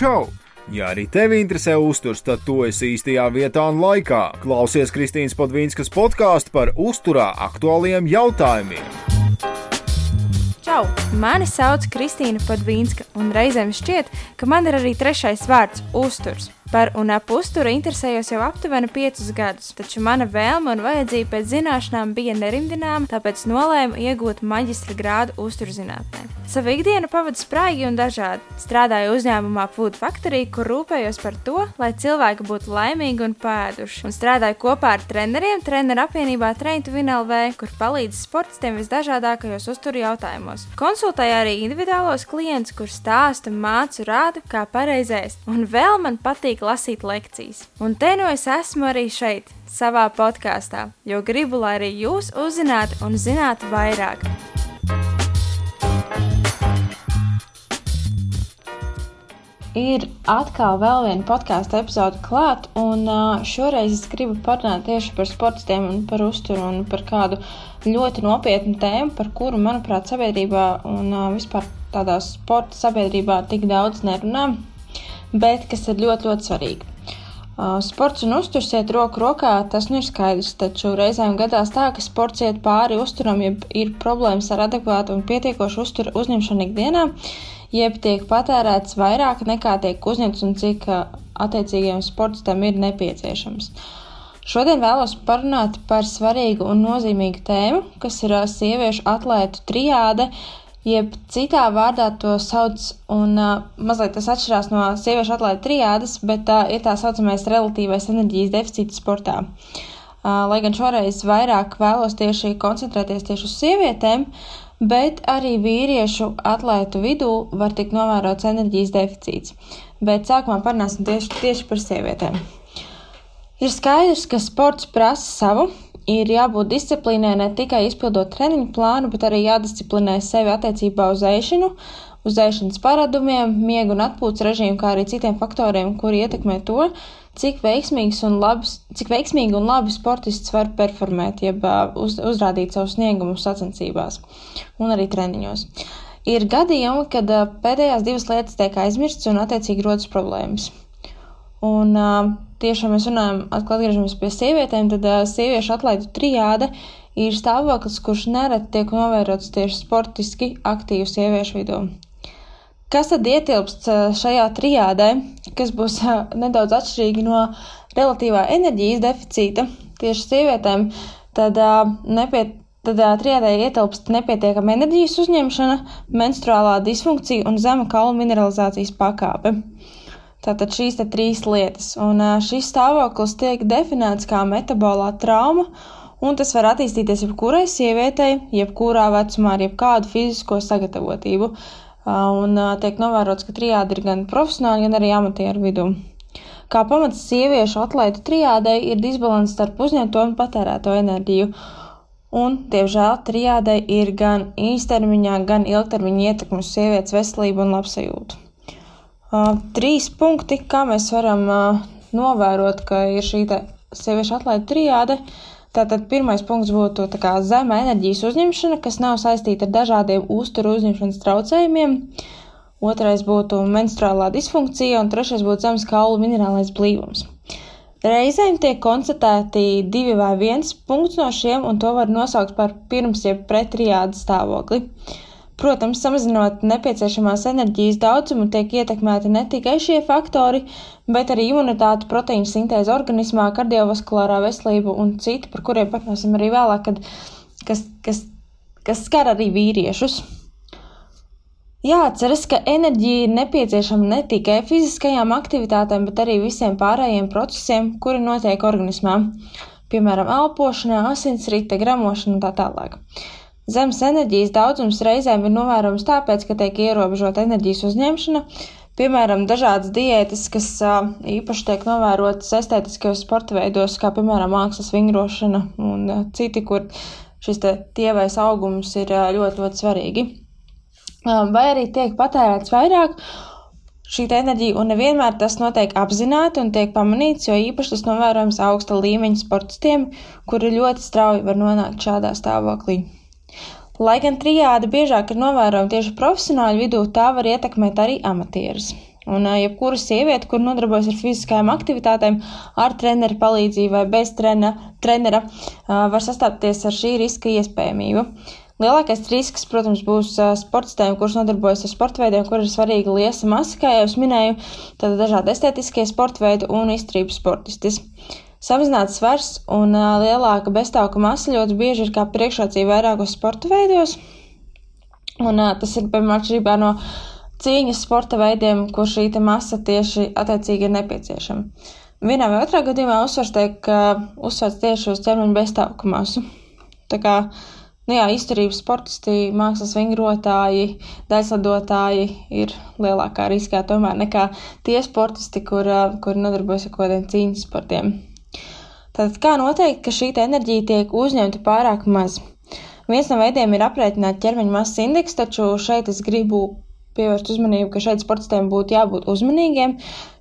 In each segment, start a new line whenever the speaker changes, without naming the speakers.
Čau! Ja arī tevi interesē uzturs, tad tu esi īstajā vietā un laikā. Klausies Kristīnas Podvīnskas podkāstu par uzturā aktuāliem jautājumiem.
Čau! Mani sauc Kristīna Podvīnska, un reizēm šķiet, ka man ir arī trešais vārds - uzturs. Par un ap uzturu interesējos jau aptuveni piecus gadus, taču mana vēlme un vajadzība pēc zināšanām bija nerimdināma, tāpēc nolēmu iegūt maģistra grādu uzturzinātnē. Savu ikdienu pavadu spraigi un dažādi. Strādāju uzņēmumā Food Factory, kur rūpējos par to, lai cilvēki būtu laimīgi un pēduši. Un strādāju kopā ar treneriem treneru apvienībā Train to Win LV, kur palīdz sportistiem visdažādākajos uzturu jautājumos. Konsultēju arī individuālos klientus, kur stāstu, mācu, rādu, kā pareizēst. Un vēl man patīk patīk lasīt lekcijas. Un te nu es esmu arī šeit, savā podkāstā, jo gribu, lai arī jūs uzzinātu un zinātu vairāk.
Ir atkal vēl viena podkāstu epizode klāt, un šoreiz es gribu parunāt tieši par sportistiem un par uzturu un par kādu ļoti nopietnu tēmu, par kuru, manuprāt, sabiedrībā un vispār tādā sporta sabiedrībā tik daudz nerunā bet kas ir ļoti, ļoti svarīgi. Sports un uzturs iet roku rokā, tas nu ir skaidrs, taču reizēm gadās tā, ka sports iet pāri uzturam, ja ir problēmas ar adekvātu un pietiekošu uzturu uzņemšanu ikdienā, jeb tiek patērēts vairāk nekā tiek uzņemts un cik attiecīgajam sportistam ir nepieciešams. Šodien vēlos parunāt par svarīgu un nozīmīgu tēmu, kas ir sieviešu atlētu triāde, jeb citā vārdā to sauc, un uh, mazliet tas atšķirās no sieviešu atlaides triādas, bet tā uh, ir tā saucamais relatīvais enerģijas deficīts sportā. Uh, lai gan šoreiz vairāk vēlos tieši koncentrēties tieši uz sievietēm, bet arī vīriešu atlētu vidū var tikt novērots enerģijas deficīts. Bet sākumā parunāsim tieši, tieši par sievietēm. Ir skaidrs, ka sports prasa savu, ir jābūt disciplīnai ne tikai izpildot treniņu plānu, bet arī jādisciplinē sevi attiecībā uz ēšanu, uz ēšanas paradumiem, miegu un atpūtas režīmu, kā arī citiem faktoriem, kuri ietekmē to, cik veiksmīgs un labs, cik veiksmīgi un labi sportists var performēt, jeb uz, uzrādīt savu sniegumu sacensībās un arī treniņos. Ir gadījumi, kad pēdējās divas lietas tiek aizmirstas un attiecīgi rodas problēmas. Un uh, tiešām mēs runājam, atkal atgriežamies pie sievietēm, tad uh, sieviešu atlaidu trijāde ir stāvoklis, kurš nereti tiek novērots tieši sportiski aktīvu sieviešu vidū. Kas tad ietilpst šajā trijādē, kas būs uh, nedaudz atšķirīgi no relatīvā enerģijas deficīta tieši sievietēm, tad uh, nepiet, tad uh, trijādē ietilpst nepietiekama enerģijas uzņemšana, menstruālā disfunkcija un zema kaulu mineralizācijas pakāpe. Tātad šīs trīs lietas. Un šis stāvoklis tiek definēts kā metabolā trauma, un tas var attīstīties jebkurai sievietei, jebkurā vecumā, ar jebkādu fizisko sagatavotību. Un tiek novērots, ka trijādi ir gan profesionāli, gan arī amatieru vidū. Kā pamats sieviešu atlaidu trijādei ir disbalans starp uzņemto un patērēto enerģiju. Un, diemžēl, trijādei ir gan īstermiņā, gan ilgtermiņa ietekme uz sievietes veselību un labsajūtu. Trīs punkti, kā mēs varam novērot, ka ir šī sieviešu atlaide trijāde. Tātad pirmais punkts būtu zema enerģijas uzņemšana, kas nav saistīta ar dažādiem uzturu uzņemšanas traucējumiem. Otrais būtu menstruālā disfunkcija, un trešais būtu zemes kaulu minerālais blīvums. Reizēm tiek konstatēti divi vai viens punkts no šiem, un to var nosaukt par pirms jeb pret triādu stāvokli. Uh, Protams, samazinot nepieciešamās enerģijas daudzumu, tiek ietekmēti ne tikai šie faktori, bet arī imunitāte, proteīna sintēze organismā, kardiovaskulārā veselība un citi, par kuriem parunāsim arī vēlāk, kad, kas, kas, kas skar arī vīriešus. Jāatceras, ka enerģija ir nepieciešama ne tikai fiziskajām aktivitātēm, bet arī visiem pārējiem procesiem, kuri notiek organismā, piemēram, elpošanā, asinsrite, gramošana un tā tālāk. Zemes enerģijas daudzums reizēm ir novērojams tāpēc, ka tiek ierobežota enerģijas uzņemšana, piemēram, dažādas diētas, kas īpaši tiek novērotas estētiskajos sporta veidos, kā piemēram mākslas vingrošana un citi, kur šis tievais augums ir ļoti, ļoti svarīgi. Vai arī tiek patērēts vairāk šī enerģija, un nevienmēr tas notiek apzināti un tiek pamanīts, jo īpaši tas novērojams augsta līmeņa sportistiem, kuri ļoti strauji var nonākt šādā stāvoklī. Lai gan trijāde biežāk ir novērojama tieši profesionāļu vidū, tā var ietekmēt arī amatierus. Un jebkura sieviete, kur nodarbojas ar fiziskajām aktivitātēm, ar treneru palīdzību vai bez trena, trenera, var sastapties ar šī riska iespējamību. Lielākais risks, protams, būs sportistiem, kurš nodarbojas ar sporta veidiem, kur ir svarīga liesa masa, kā jau es minēju, tad dažādi estētiskie sporta veidi un izturības sportistis. Samazināts svars un lielāka beztauka masa ļoti bieži ir kā priekšrocība vairākos sporta veidos, un tas ir, piemēram, atšķirībā no cīņas sporta veidiem, kur šī masa tieši attiecīgi ir nepieciešama. Vienā vai otrā gadījumā uzsvars tiek uzsvērts tieši uz ķermeņa beztauku masu. Tā kā nu jā, izturības sportisti, mākslas vingrotāji, daļslidotāji ir lielākā riskā tomēr nekā tie sportisti, kur, kur nodarbojas ar kaut kādiem cīņas sportiem. Tātad kā noteikt, ka šī enerģija tiek uzņemta pārāk maz? Viens no veidiem ir aprēķināt ķermeņa masas indeksu, taču šeit es gribu pievērst uzmanību, ka šeit sportistiem būtu jābūt uzmanīgiem,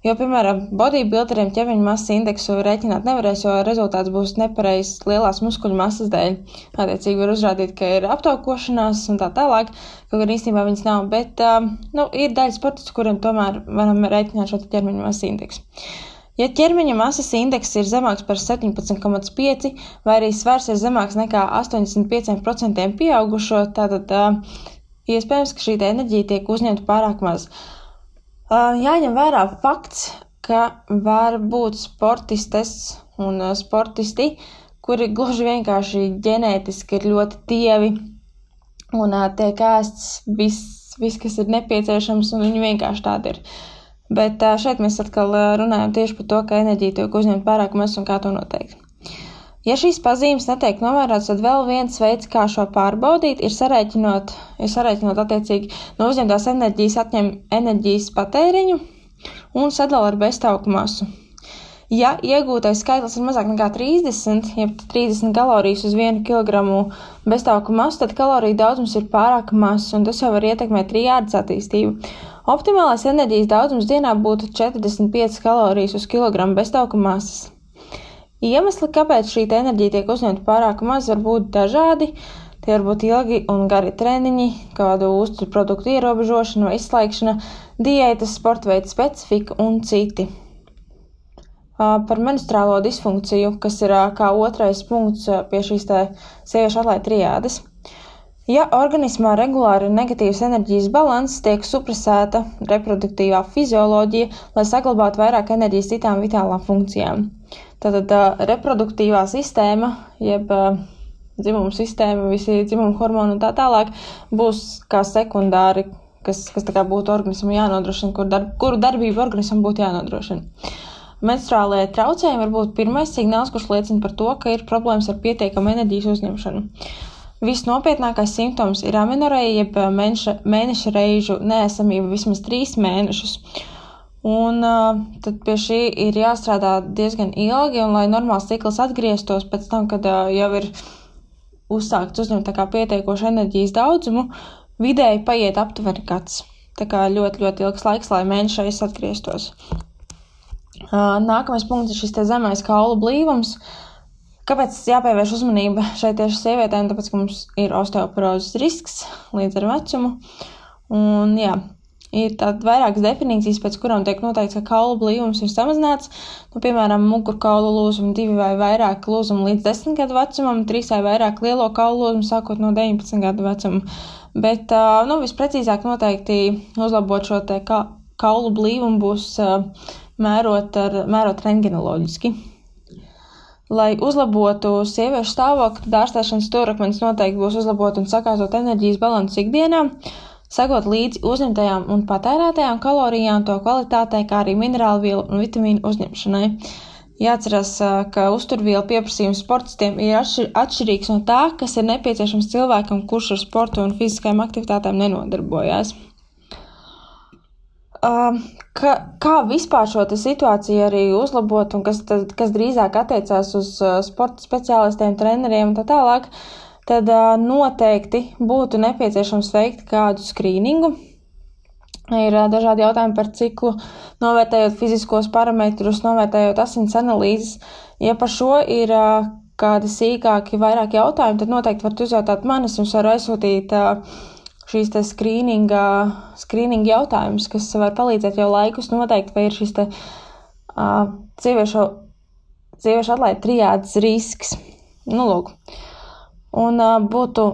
jo, piemēram, bodybuilderiem ķermeņa masas indeksu rēķināt nevarēs, jo rezultāts būs nepareizs lielās muskuļu masas dēļ. Attiecīgi var uzrādīt, ka ir aptaukošanās un tā tālāk, kaut gan īstenībā viņas nav, bet, nu, ir daļa sportistu, kuriem tomēr varam rēķināt šo ķermeņa masas indeksu. Ja ķermeņa masas indeks ir zemāks par 17,5 vai arī svars ir zemāks nekā 85% pieaugušo, tātad Iespējams, ka šī enerģija tiek uzņemta pārāk maz. Jāņem vērā fakts, ka var būt sportistes un sportisti, kuri gluži vienkārši ģenētiski ir ļoti tievi un tiek ēsts viss, vis, kas ir nepieciešams, un viņi vienkārši tādi ir. Bet šeit mēs atkal runājam tieši par to, ka enerģija tiek uzņemta pārāk maz un kā to noteikt. Ja šīs pazīmes netiek novērotas, tad vēl viens veids, kā šo pārbaudīt, ir sarēķinot, ir sarēķinot attiecīgi no uzņemtās enerģijas atņem enerģijas patēriņu un sadala ar beztauku masu. Ja iegūtais skaitlis ir mazāk nekā 30, jeb 30 kalorijas uz 1 kg beztauku masu, tad kaloriju daudzums ir pārāk mazs, un tas jau var ietekmēt trijādas attīstību. Optimālais enerģijas daudzums dienā būtu 45 kalorijas uz kilogramu beztauku masas. Iemesli, kāpēc šī enerģija tiek uzņemta pārāk maz, var būt dažādi. Tie var būt ilgi un gari treniņi, kādu uzturu produktu ierobežošana vai izslēgšana, diētas, sporta veida specifika un citi. Par menstruālo disfunkciju, kas ir kā otrais punkts pie šīs sieviešu atlaides triādes. Ja organismā regulāri ir negatīvs enerģijas balanss, tiek supresēta reproduktīvā fizioloģija, lai saglabātu vairāk enerģijas citām vitālām funkcijām. Tātad reproduktīvā sistēma, jeb dzimuma sistēma, visi dzimuma hormoni un tā tālāk būs kā sekundāri, kas, kas būtu organismam jānodrošina, kur darb, kuru darbību organismam būtu jānodrošina. Menstruālajie traucējumi var būt pirmais signāls, kurš liecina par to, ka ir problēmas ar pietiekamu enerģijas uzņemšanu. Visnopietnākais simptoms ir aminoreja, jeb mēneša, mēneša reižu neesamība vismaz trīs mēnešus. Un uh, tad pie šī ir jāstrādā diezgan ilgi, un lai normāls cikls atgrieztos pēc tam, kad uh, jau ir uzsākts uzņemt pietiekošu enerģijas daudzumu, vidēji paiet aptuveni gads. Tā kā ļoti, ļoti ilgs laiks, lai mēnešais atgrieztos. Uh, nākamais punkts ir šis zemais kaulu blīvums. Kāpēc jāpievērš uzmanība šeit tieši sievietēm? Tāpēc, ka mums ir osteoporozes risks līdz ar vecumu. Un, jā, Ir tādas vairākas definīcijas, pēc kurām tiek noteikts, ka kaulu blīvums ir samazināts. Nu, piemēram, mugurkaulu lūzumu divi vai vairāk lūzumu līdz 10 gadu vecumam, trīs vai vairāk lielo kaulu lūzumu sākot no 19 gadu vecuma. Bet nu, visprecīzāk noteikti uzlabot šo kaulu blīvumu būs mērot, ar, mērot rengenoloģiski. Lai uzlabotu sieviešu stāvokli, tad ārstēšanas stūrakmenis noteikti būs uzlabot un sakārtot enerģijas balansu ikdienā sekot līdzi uzņemtajām un patērētajām kalorijām, to kvalitātei, kā arī minerālu vielu un vitamīnu uzņemšanai. Jāatcerās, ka uzturvielu pieprasījums sportistiem ir atšķirīgs no tā, kas ir nepieciešams cilvēkam, kurš ar sportu un fiziskajām aktivitātēm nenodarbojās. Ka, kā vispār šo situāciju arī uzlabot, un kas, tad, kas drīzāk attiecās uz sporta speciālistiem, treneriem un tā tālāk, uh, tad noteikti būtu nepieciešams veikt kādu skrīningu. Ir dažādi jautājumi par ciklu, novērtējot fiziskos parametrus, novērtējot asins analīzes. Ja par šo ir kādi sīkāki, vairāk jautājumi, tad noteikti varat uzjautāt man. Es jums varu aizsūtīt šīs skrīninga, skrīninga jautājumus, kas var palīdzēt jau laikus noteikt, vai ir šis te, uh, sieviešu, sieviešu atlaida trijādas risks. Nu, lūk. Un uh, būtu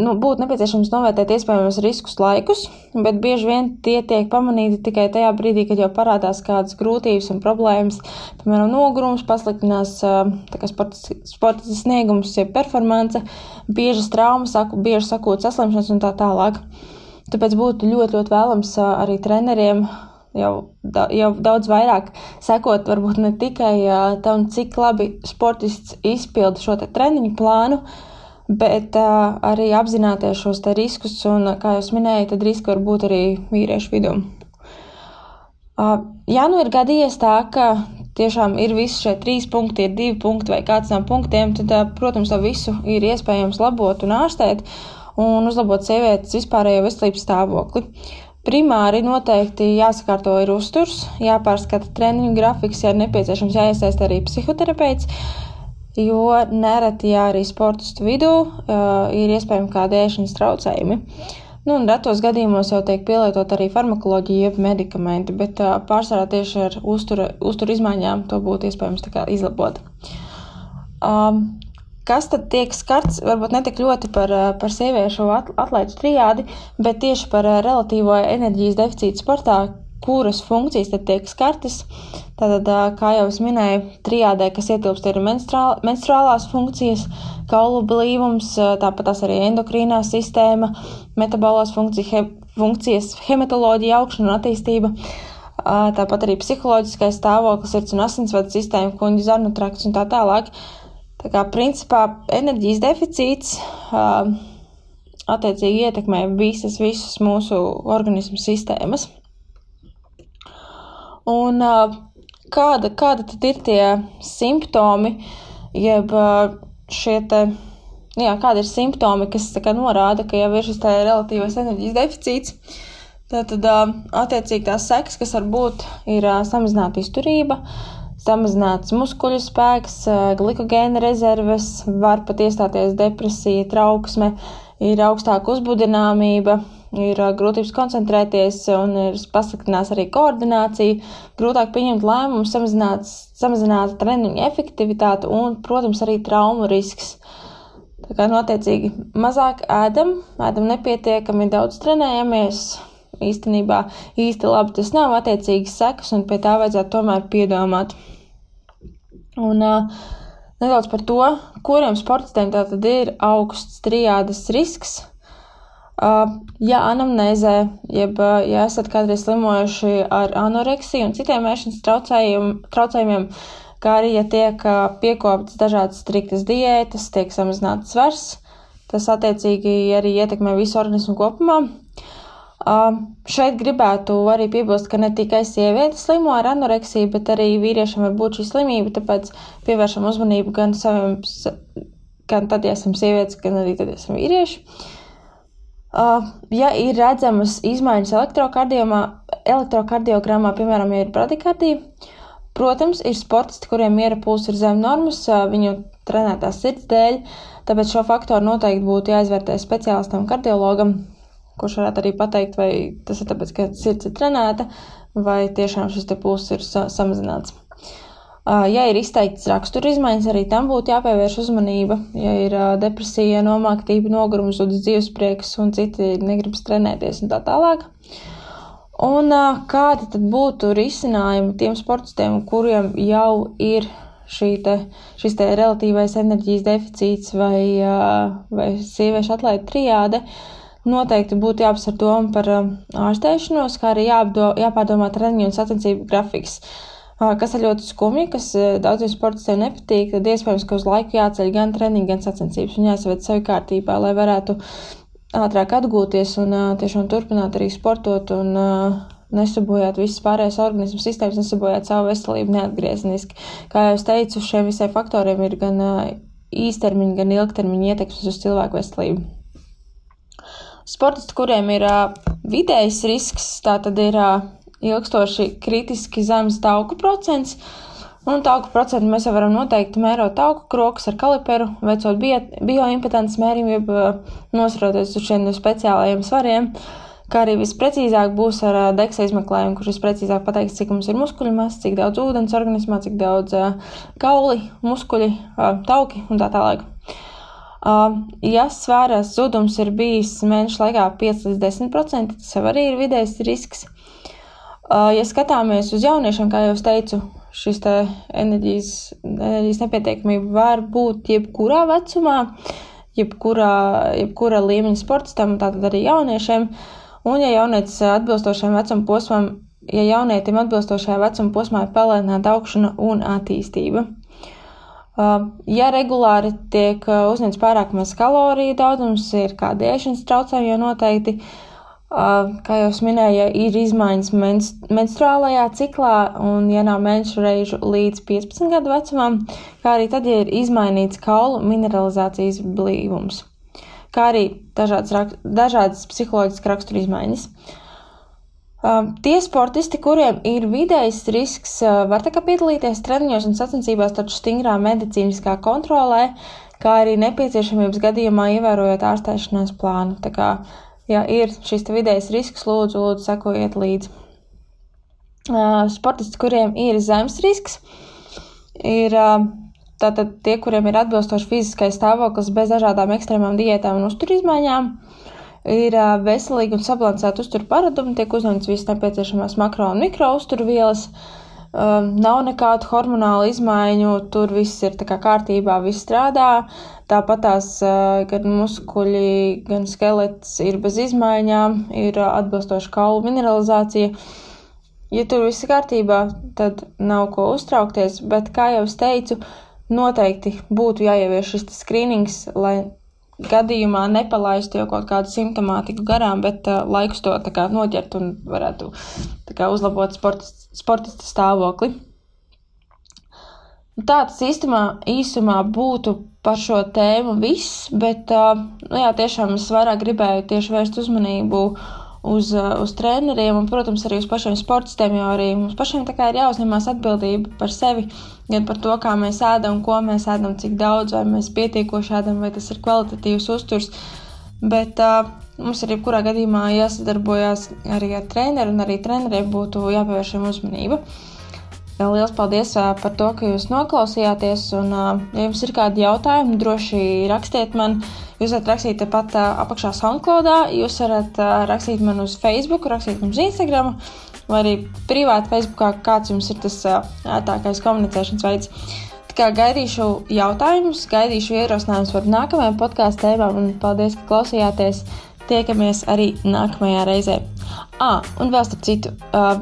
nu, būtu nepieciešams novērtēt iespējamos riskus laikus, bet bieži vien tie tiek pamanīti tikai tajā brīdī, kad jau parādās kādas grūtības un problēmas. Piemēram, nogurums, pasliktinās sporta, sporta sniegums, ja performance, biežas traumas, bieži sakot saslimšanas un tā tālāk. Tāpēc būtu ļoti, ļoti vēlams arī treneriem jau, jau daudz vairāk sekot, varbūt ne tikai tam, cik labi sportists izpilda šo treniņu plānu, bet uh, arī apzināties šos riskus, un, kā jau minēju, tad riski var būt arī vīriešu vidū. Uh, ja nu ir gadījies tā, ka tiešām ir visi šie trīs punkti, ir divi punkti vai kāds no punktiem, tad, uh, protams, to visu ir iespējams labot un ārstēt un uzlabot sievietes vispārējo veselības stāvokli. Primāri noteikti jāsakārto ir uzturs, jāpārskata treniņu grafiks, ja nepieciešams jāiesaist arī psihoterapeits, jo nereti arī sportistu vidū uh, ir iespējami kādi ēšanas traucējumi. Nu, un retos gadījumos jau tiek pielietot arī farmakoloģija, jeb medikamenti, bet uh, pārsvarā tieši ar uztura, uztura izmaiņām to būtu iespējams izlabot. Um, kas tad tiek skarts, varbūt ne tik ļoti par, par sieviešu atlētu triādi, bet tieši par relatīvo enerģijas deficītu sportā, kuras funkcijas tad tiek skartas. Tātad, kā jau es minēju, trijādē, kas ietilpst, ir menstruāl, menstruālās funkcijas, kaulu blīvums, tāpat tās arī endokrīnā sistēma, metabolās funkcija, he, funkcijas, hematoloģija, augšana un attīstība. Tāpat arī psiholoģiskais stāvoklis, sirds un asinsvadu sistēma, kuģa zarnu trakts un tā tālāk. Tā kā principā enerģijas deficīts attiecīgi ietekmē visas, visas mūsu organismu sistēmas. Un kāda, kāda tad ir tie simptomi, jeb šie te, jā, kādi ir simptomi, kas kā, norāda, ka jau ir šis relatīvais enerģijas deficīts. Tātad, attiecīgi, tās sekas, kas var būt, ir samazināta izturība, samazināts muskuļu spēks, glikogēna rezerves, var pat iestāties depresija, trauksme, ir augstāka uzbudināmība, ir grūtības koncentrēties un ir pasliktinās arī koordinācija, grūtāk pieņemt lēmumus, samazināt treniņu efektivitāti un, protams, arī traumu risks. Tā kā notiecīgi mazāk ēdam, ēdam nepietiekami daudz trenējamies. Īstenībā īsti labi tas nav attiecīgas sekas, un pie tā vajadzētu tomēr piedomāt. Un uh, nedaudz par to, kuriem sportistiem tā tad ir augsts triādas risks. Ja anamnēzē, jeb ja esat kādreiz slimojuši ar anoreksiju un citiem ēšanas traucējumiem, kā arī ja tiek piekoptas dažādas striktas diētas, tiek samazināts svars, tas attiecīgi arī ietekmē visu organismu kopumā. Šeit gribētu arī piebilst, ka ne tikai sievietes slimo ar anoreksiju, bet arī vīriešiem var būt šī slimība, tāpēc pievēršam uzmanību gan saviem, gan tad, ja esam sievietes, gan arī tad, ja esam vīrieši. Uh, ja ir redzamas izmaiņas elektrokardiogramā, piemēram, ja ir bradikardija, protams, ir sportisti, kuriem miera pulss ir zem normas, uh, viņu trenētās sirds dēļ, tāpēc šo faktoru noteikti būtu jāizvērtē speciālistam kardiologam, kurš varētu arī pateikt, vai tas ir tāpēc, ka sirds ir trenēta, vai tiešām šis pulss ir sa samazināts. Ja ir izteikts rakstura izmaiņas, arī tam būtu jāpievērš uzmanība. Ja ir depresija, nomāktība, nogurums, zudas dzīvesprieks un citi negribas trenēties un tā tālāk. Un kādi tad būtu risinājumi tiem sportistiem, kuriem jau ir te, šis te relatīvais enerģijas deficīts vai, vai sieviešu atlaida triāde? Noteikti būtu jāapsver doma par ārstēšanos, kā arī jāapdo, jāpārdomā treniņu un sacensību grafiks. Uh, kas ir ļoti skumji, kas daudziem sportistiem nepatīk, tad iespējams, ka uz laiku jāceļ gan treniņi, gan sacensības un jāsaved sevi kārtībā, lai varētu ātrāk atgūties un tiešām turpināt arī sportot un nesabojāt visas pārējās organismu sistēmas, nesabojāt savu veselību neatgriezeniski. Kā jau es teicu, šiem visiem faktoriem ir gan īstermiņa, gan ilgtermiņa ietekmes uz cilvēku veselību. Sportisti, kuriem ir vidējs risks, tā tad ir ilgstoši kritiski zems tauku procents. Un tauku procentu mēs jau varam noteikt, mērot tauku krokus ar kaliperu, veicot bioimpedances mērījumu, jeb nosroties uz šiem speciālajiem svariem. Kā arī visprecīzāk būs ar deksa izmeklējumu, kurš visprecīzāk pateiks, cik mums ir muskuļu masa, cik daudz ūdens organismā, cik daudz kauli, muskuļi, tauki un tā tālāk. Ja svāras zudums ir bijis mēnešu laikā 5 līdz 10%, tas jau arī ir vidējs risks. Ja skatāmies uz jauniešiem, kā jau teicu, šis enerģijas, enerģijas nepietiekamība var būt jebkurā vecumā, jebkurā, jebkurā līmeņa sportistam, tātad arī jauniešiem. Un, ja jaunietis atbilstošajam vecuma posmam, ja jaunietim atbilstošajā vecuma posmā ir palēnāta augšana un attīstība. Ja regulāri tiek uzņemts pārāk maz kaloriju daudzums, ir kādi ēšanas traucējumi jau noteikti, kā jau minēju, ir izmaiņas menstruālajā ciklā un ja nav mēnešu reižu līdz 15 gadu vecumam, kā arī tad, ja ir izmainīts kaulu mineralizācijas blīvums, kā arī dažādas, dažādas psiholoģiskas rakstura izmaiņas. Tie sportisti, kuriem ir vidējs risks, var tā kā piedalīties treniņos un sacensībās, taču stingrā medicīniskā kontrolē, kā arī nepieciešamības gadījumā ievērojot ārstēšanās plānu. Ja ir šis vidējais risks, lūdzu, lūdzu sekojiet līdzi. Sportisti, kuriem ir zemes risks, ir tātad tie, kuriem ir atbilstoši fiziskais stāvoklis bez dažādām ekstrēmām diētām un uzturizmaiņām, ir veselīgi un sabalansēti uzturu paradumi, tiek uzņemts visas nepieciešamās makro un mikro uzturvielas, nav nekādu hormonālu izmaiņu, tur viss ir kā kārtībā, viss strādā, Tāpat tās gan muskuļi, gan skelets ir bez izmaiņām, ir atbilstoša kaulu mineralizācija. Ja tur viss ir kārtībā, tad nav ko uztraukties, bet, kā jau es teicu, noteikti būtu jāievieš šis skrīnings, lai gadījumā nepalaistu jau kaut kādu simptomātiku garām, bet uh, laikus to kā, noķert un varētu kā, uzlabot sportista, sportista stāvokli. Tā tas īstenībā īsumā būtu par šo tēmu viss, bet nu, jā, tiešām es vairāk gribēju tieši vērst uzmanību uz, uz treneriem un, protams, arī uz pašiem sportistiem, jo arī mums pašiem tā kā ir jāuzņemās atbildība par sevi, gan par to, kā mēs ēdam, ko mēs ēdam, cik daudz, vai mēs pietiekoši ēdam, vai tas ir kvalitatīvs uzturs. Bet uh, mums ir jebkurā gadījumā jāsadarbojas arī ar treneru, un arī treneriem būtu jāpievērš šiem uzmanība. Uh, Lielas paldies par to, ka jūs noklausījāties. Un, ja jums ir kādi jautājumi, droši rakstiet man. Jūs varat rakstīt tepat apakšā SoundCloudā, jūs varat rakstīt man uz Facebook, rakstīt mums Instagram, vai arī privāti Facebookā, kāds jums ir tas ētākais komunicēšanas veids. Tā kā gaidīšu jautājumus, gaidīšu ierosinājumus par nākamajām podkāstu tēmām, un paldies, ka klausījāties! Tiekamies arī nākamajā reizē. Ah, un vēl starp citu,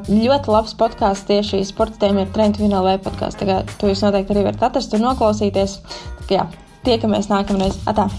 ļoti labs podkāsts tieši sporta tēmai ir Trent Vināla vai podkāsts. To jūs noteikti arī varat atrast un noklausīties. Tā jā, tiekamies nākamreiz. Atā!